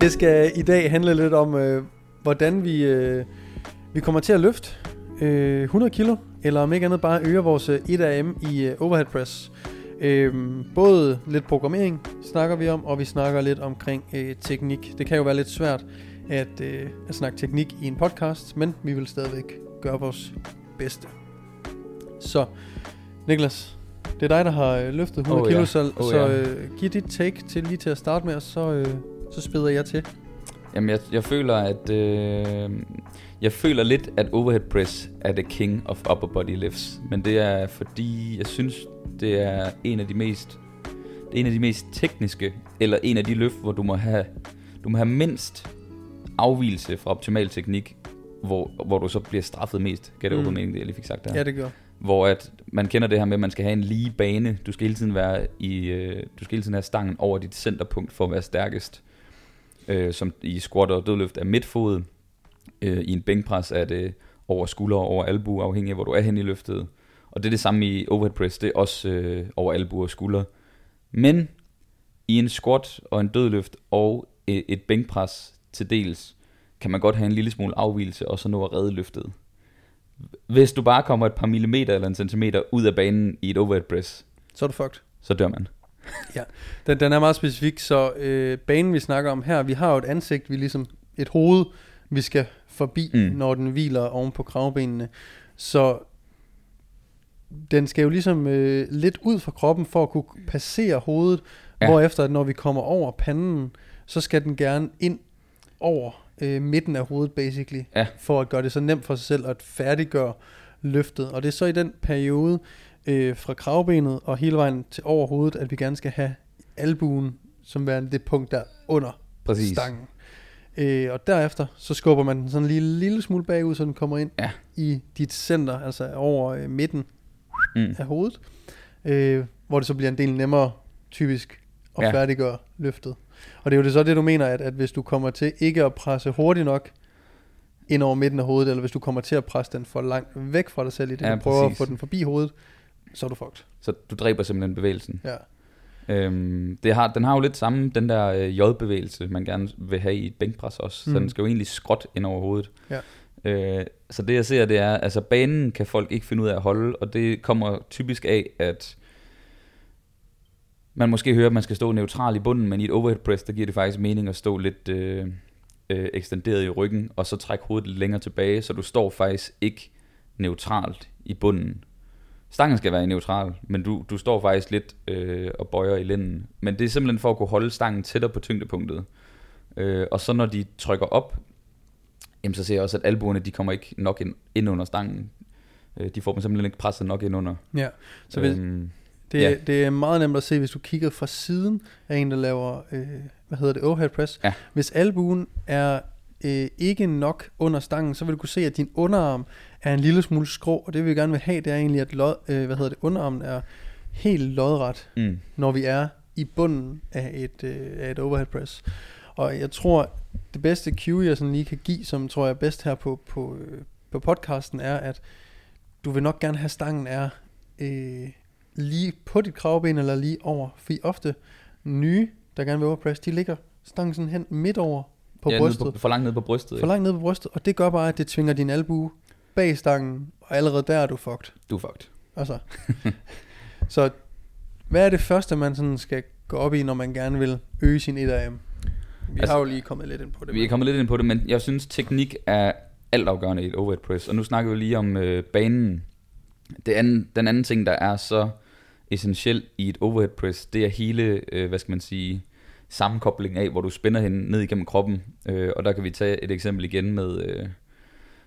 Det skal i dag handle lidt om, øh, hvordan vi, øh, vi kommer til at løfte øh, 100 kilo, eller om ikke andet bare øger vores øh, 1AM i øh, overhead press. Øh, både lidt programmering snakker vi om, og vi snakker lidt omkring øh, teknik. Det kan jo være lidt svært at, øh, at snakke teknik i en podcast, men vi vil stadigvæk gøre vores bedste. Så, Niklas, det er dig, der har øh, løftet 100 Oh, kilo, ja. så, Oh, så ja. øh, giv dit take til lige til at starte med, og så, øh, så spæder jeg til. Jamen, jeg, jeg føler, at... Øh, jeg føler lidt, at overhead press er the king of upper body lifts. Men det er fordi, jeg synes, det er en af de mest... Det er en af de mest tekniske, eller en af de løft, hvor du må have, du må have mindst afvielse fra optimal teknik, hvor, hvor du så bliver straffet mest. Kan det mm. mening, det jeg lige fik sagt der? Ja, det gør. hvor at man kender det her med, at man skal have en lige bane. Du skal hele tiden være i, øh, du skal hele tiden have stangen over dit centerpunkt for at være stærkest. Øh, som i squat og dødløft er midtfod. Øh, I en bænkpres er det over skulder og over albu, afhængig af hvor du er hen i løftet. Og det er det samme i overhead press, det er også øh, over albu og skulder. Men i en squat og en dødløft og et, et bænkpres til dels, kan man godt have en lille smule afvielse og så nå at redde løftet hvis du bare kommer et par millimeter eller en centimeter ud af banen i et overhead press, Så er du fucked. så dør man. Den, den er meget specifik, så øh, banen vi snakker om her, vi har jo et ansigt, vi ligesom et hoved, vi skal forbi, mm. Når den hviler oven på kravbenene. Så den skal jo ligesom øh, lidt ud fra kroppen for at kunne passere hovedet, ja. Ja. hvorefter at når vi kommer over panden, så skal den gerne ind over øh, midten af hovedet basically, Ja. for at gøre det så nemt for sig selv at færdiggøre løftet. Og det er så i den periode øh, fra kravbenet og hele vejen til over hovedet, at vi gerne skal have albuen som værende det punkt der under Præcis. stangen. Øh, og derefter så skubber man den sådan en lille, lille smule bagud, så den kommer ind Ja. i dit center, altså over øh, midten Mm. af hovedet, øh, hvor det så bliver en del nemmere typisk at. Ja. færdiggøre løftet. Og det er jo det så det, du mener, at, at hvis du kommer til ikke at presse hurtigt nok ind over midten af hovedet, eller hvis du kommer til at presse den for langt væk fra dig selv, i det Ja, du prøver præcis. at få den forbi hovedet, så er du fucked. Så du dræber simpelthen bevægelsen. Ja. Øhm, det har, den har jo lidt samme, den der øh, J-bevægelse, man gerne vil have i et bænkpres også. Mm. Så den skal jo egentlig skråt ind over hovedet. Ja. Øh, så det jeg ser, det er, altså banen kan folk ikke finde ud af at holde, og det kommer typisk af, at man måske hører, at man skal stå neutral i bunden, men i et overhead press, der giver det faktisk mening at stå lidt øh, øh, ekstenderet i ryggen, og så trække hovedet lidt længere tilbage, så du står faktisk ikke neutralt i bunden. Stangen skal være neutral, men du, du står faktisk lidt øh, og bøjer i lænden. Men det er simpelthen for at kunne holde stangen tættere på tyngdepunktet. Øh, og så når de trykker op, jamen så ser jeg også, at albuerne de kommer ikke nok ind, ind under stangen. Øh, de får dem simpelthen ikke presset nok ind under. ja. Så hvis, øhm, det, ja. det er meget nemt at se, hvis du kigger fra siden af en, der laver, øh, hvad hedder det, overhead press. Ja. Hvis albuen er øh, ikke nok under stangen, så vil du kunne se, at din underarm er en lille smule skrå, og det vi gerne vil have, det er egentlig, at lod, øh, hvad hedder det, underarmen er helt lodret, mm, når vi er i bunden af et, øh, af et overhead press. Og jeg tror, det bedste cue, jeg sådan lige kan give, som tror jeg er bedst her på, på, øh, på podcasten, er, at du vil nok gerne have stangen er øh, lige på dit kravben, eller lige over. Fordi ofte nye, der gerne vil overpress, de ligger stangen sådan hen midt over på ja, brystet. På, for langt ned på brystet. For langt ned på brystet, og det gør bare, at det tvinger din albue bag stangen, og allerede der er du fucked. Du er fucked. Altså. så hvad er det første, man sådan skal gå op i, når man gerne vil øge sin 1AM? Vi Altså, har jo lige kommet lidt ind på det. Vi er kommet lidt ind på det, men jeg synes, teknik er altafgørende i et overhead press. Og nu snakker vi lige om øh, banen. Det anden, den anden ting, der er så essentiel i et overhead press, det er hele, øh, hvad skal man sige, sammenkobling af, hvor du spænder hende ned igennem kroppen. Øh, og der kan vi tage et eksempel igen med, øh,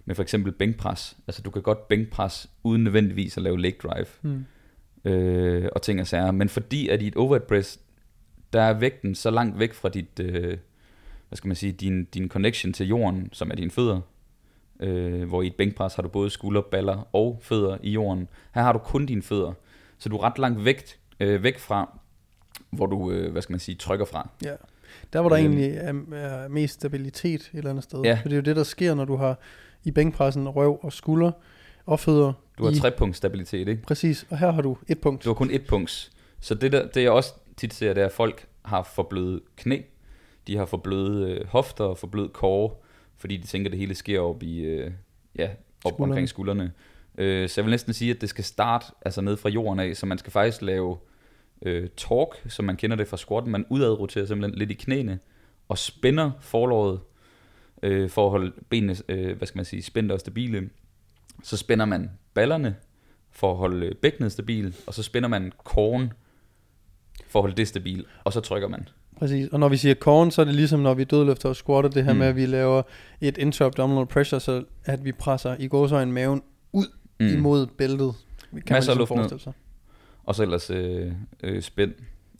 med for eksempel bænkpres. Altså du kan godt bænkpres uden nødvendigvis at lave leg drive Mm. øh, og ting og sager. Men fordi at i et overhead press, der er vægten så langt væk fra dit, øh, hvad skal man sige, din, din connection til jorden, som er dine fødder, øh, hvor i et bænkpres har du både skulder, baller og fødder i jorden. Her har du kun dine fødder, så du er ret langt væk, øh, væk fra, hvor du, øh, hvad skal man sige, trykker fra. Ja. Der hvor der Øhm. egentlig er, er mest stabilitet et eller andet sted. Ja. For det er jo det, der sker, når du har i bænkpressen røv og skulder og fødder. Du har i, trepunkts stabilitet, ikke? Præcis, og her har du et punkt. Du har kun et punkt. Så det, der, det jeg også tit ser, det er, at folk har for bløde knæ, de har for bløde øh, hofter og for bløde kåre, fordi de tænker, at det hele sker op i, øh, ja, op Skuldrene. omkring skuldrene. Øh, så jeg vil næsten sige, at det skal starte altså ned fra jorden af, så man skal faktisk lave øh, torque, som man kender det fra squatten. Man udadroterer simpelthen lidt i knæene, og spænder forlåret, øh, for at holde benene, øh, hvad skal man sige, spændte og stabile. Så spænder man ballerne, for at holde øh, bækkenet stabil, og så spænder man korn for at holde det stabil, og så trykker man. Præcis, og når vi siger corn, så er det ligesom når vi dødløfter og squatter, det her Mm. med, at vi laver et intra-abdominal pressure, så at vi presser i gåsøjne maven ud mm. imod bæltet. Kan Masser af ligesom luft ned. forestille sig. Og så ellers øh, øh, spænd.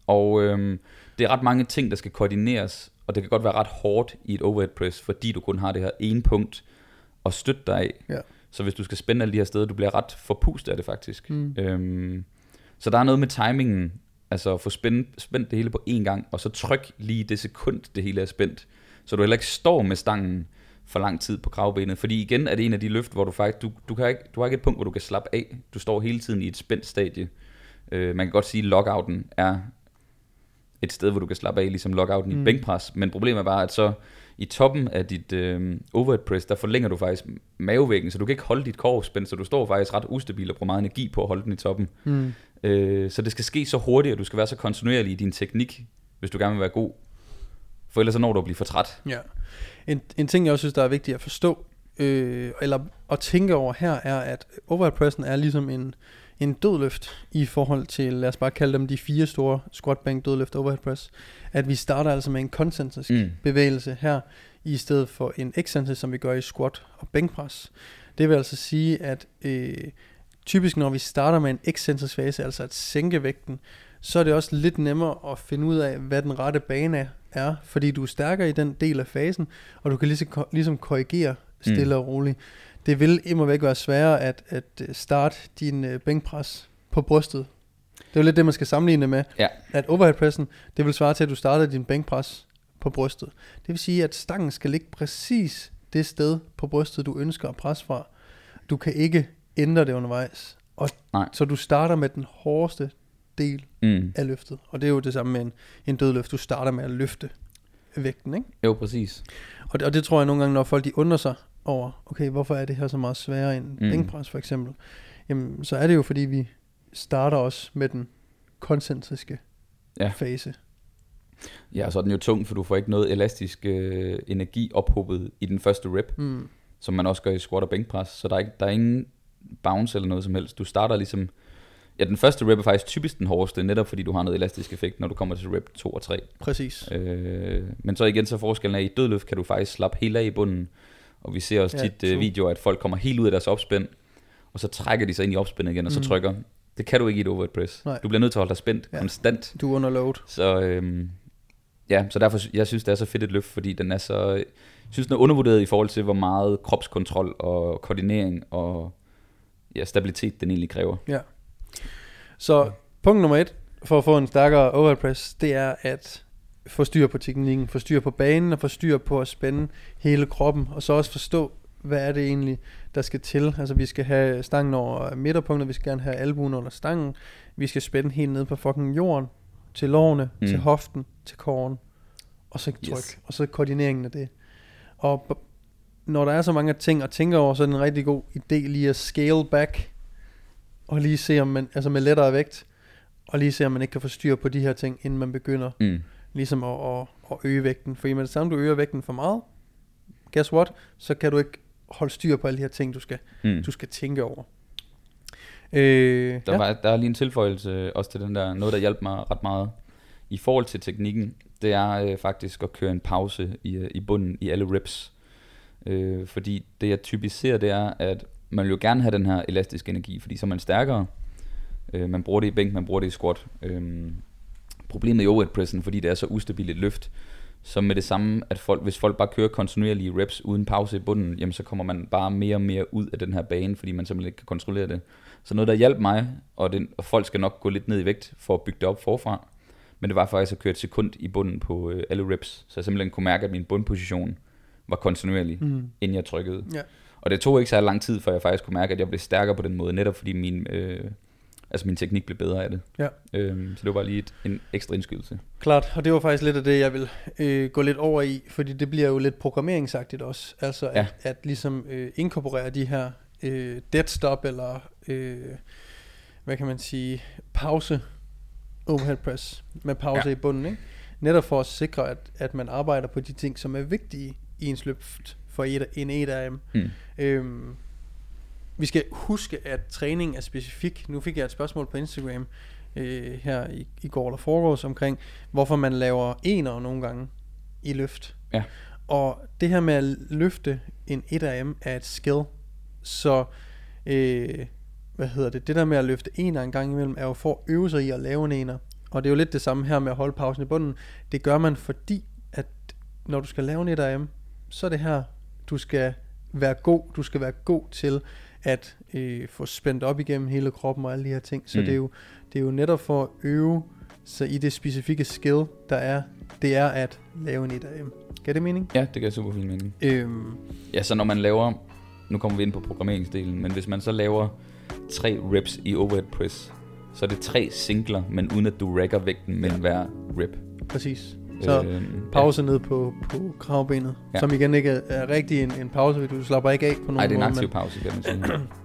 Og øh, det er ret mange ting, der skal koordineres, og det kan godt være ret hårdt i et overhead press, fordi du kun har det her ene punkt at støtte dig af. Ja. Så hvis du skal spænde alle de her steder, du bliver ret forpustet af det faktisk. Mm. Øhm, så der er noget med timingen, altså at få spændt, spændt det hele på én gang, og så tryk lige det sekund, det hele er spændt. Så du heller ikke står med stangen for lang tid på kravbenet. Fordi igen er det en af de løft, hvor du faktisk, du, du, kan ikke, du har ikke et punkt, hvor du kan slappe af. Du står hele tiden i et spændt stadie. Øh, man kan godt sige, at lockouten er et sted, hvor du kan slappe af, ligesom lockouten mm. i bænkpres. Men problemet er bare, at så i toppen af dit øh, overhead press, der forlænger du faktisk mavevæggen, så du kan ikke holde dit kår spændt, så du står faktisk ret ustabil og bruger meget energi på at holde den i toppen. Mm. Øh, så det skal ske så hurtigt, og du skal være så kontinuerlig i din teknik, hvis du gerne vil være god. For ellers så når du at blive for træt. Ja. En, en ting, jeg også synes, der er vigtigt at forstå, øh, eller at tænke over her, er, at overhead pressen er ligesom en, en dødløft i forhold til, lad os bare kalde dem de fire store squat bank dødløft overhead press. At vi starter altså med en koncentrisk Mm. bevægelse her, i stedet for en excentrisk, som vi gør i squat og bænkpres. Det vil altså sige, at øh, typisk når vi starter med en excentrisk fase, altså at sænke vægten, så er det også lidt nemmere at finde ud af, hvad den rette bane er, fordi du er stærkere i den del af fasen, og du kan ligesom, ligesom korrigere stille Mm. mm. og roligt. Det vil immer væk være sværere at, at øh, starte din øh, bænkpres på brystet. Det er jo lidt det, man skal sammenligne med. Ja. At overhead pressen, det vil svare til, at du starter din bænkpres på brystet. Det vil sige, at stangen skal ligge præcis det sted på brystet, du ønsker at presse fra. Du kan ikke ændre det undervejs. Og Nej. Så du starter med den hårdeste del Mm. af løftet. Og det er jo det samme med en, en dødløft. Du starter med at løfte vægten, ikke? Jo, præcis. Og det, og det tror jeg nogle gange, når folk de undrer sig over, okay, hvorfor er det her så meget sværere end Mm. bænkpres for eksempel? Jamen, så er det jo fordi, vi starter også med den koncentriske ja. fase. Ja, så er den jo tung, for du får ikke noget elastisk øh, energi ophobet i den første rep, Mm. som man også gør i squat og bænkpres. Så der er, ikke, der er ingen bounce eller noget som helst. Du starter ligesom... Ja, den første rep er faktisk typisk den hårdeste, netop fordi du har noget elastisk effekt, når du kommer til rep 2 og 3. Præcis. Øh, men så igen, så forskellen er, at i dødløft kan du faktisk slappe helt af i bunden. Og vi ser også Ja, tit øh, videoer, at folk kommer helt ud af deres opspænd, og så trækker de sig ind i opspændet igen, og så Mm. trykker. Det kan du ikke i et overhead press. Nej. Du bliver nødt til at holde dig spændt Ja. konstant. Du er under load. Så øhm, ja, så derfor, jeg synes, det er så fedt et løft, fordi den er så, jeg synes, den er undervurderet i forhold til, hvor meget kropskontrol og koordinering og ja, stabilitet den egentlig kræver. Så punkt nummer et for at få en stærkere overhead press, det er at få styr på teknikken, få styr på banen og få styr på at spænde hele kroppen, og så også forstå, hvad er det egentlig, der skal til. Altså vi skal have stangen over midterpunktet, vi skal gerne have albuen under stangen, vi skal spænde helt ned på fucking jorden, til lårene, Mm. til hoften, til kåren, og så tryk, Yes. og så koordineringen af det. Og når der er så mange ting at tænke over, så er det en rigtig god idé lige at scale back, og lige se om man, altså med lettere vægt, og lige se om man ikke kan få styr på de her ting, inden man begynder Mm. Ligesom at, at, at øge vægten. For med det samme du øger vægten for meget, guess what, så kan du ikke holde styr på alle de her ting, du skal, Mm. du skal tænke over. Øh, Der, ja. var, der er lige en tilføjelse også til den der, noget der hjalp mig ret meget. I forhold til teknikken, det er øh, faktisk at køre en pause i, øh, i bunden i alle reps. Øh, fordi det jeg typisk ser, det er, at man vil jo gerne have den her elastiske energi, fordi så er man stærkere. Øh, man bruger det i bænk, man bruger det i squat. Øh, problemet i overhead pressen, fordi det er så ustabilt et løft, så med det samme, at folk, hvis folk bare kører kontinuerlige reps uden pause i bunden, jamen så kommer man bare mere og mere ud af den her bane, fordi man simpelthen ikke kan kontrollere det. Så noget, der hjalp mig, og, den, og folk skal nok gå lidt ned i vægt for at bygge det op forfra, men det var faktisk at køre et sekund i bunden på øh, alle reps, så jeg simpelthen kunne mærke, at min bundposition var kontinuerlig, Mm. inden jeg trykkede. Ja. Og det tog ikke så lang tid, før jeg faktisk kunne mærke, at jeg blev stærkere på den måde, netop fordi min, øh, altså min teknik blev bedre af det. Ja. Øhm, så det var bare lige et, en ekstra indskydelse. Klart, og det var faktisk lidt af det, jeg vil øh, gå lidt over i, fordi det bliver jo lidt programmeringsagtigt også. Altså at, Ja. at ligesom øh, inkorporere de her øh, dead stop, eller øh, hvad kan man sige, pause overhead press, med pause Ja. ja. i bunden, ikke? Netop for at sikre, at, at man arbejder på de ting, som er vigtige i ens løft for et, en 1 AM. Mm. Øhm, vi skal huske, at træning er specifik. Nu fik jeg et spørgsmål på Instagram øh, her i, i går eller foregårs omkring, hvorfor man laver ener nogle gange i løft. Ja. Og det her med at løfte en 1 AM er et skill. Så øh, hvad hedder det? Det der med at løfte ener en gang imellem, er jo for at øve sig i at lave en ener. Og det er jo lidt det samme her med at holde pausen i bunden. Det gør man fordi, at når du skal lave en 1 AM, så er det her, du skal være god. Du skal være god til at øh, få spændt op igennem hele kroppen og alle de her ting. Så Mm. det, er jo, det er jo netop for at øve sig i det specifikke skill, der er, det er at lave en 1 AM. Giver det mening? Ja, det giver super fin mening. Øhm, Ja, så når man laver, nu kommer vi ind på programmeringsdelen, men hvis man så laver tre reps i overhead press, så er det tre singler, men uden at du rækker vægten mellem hver rep. præcis. Så Øhm, pause ned på, på kravbenet, Ja. ja. som igen ikke er, er rigtig en, en pause, fordi du slapper ikke af på nogen Ja. Ej, det er en måde, aktiv men, pause, kan man sige.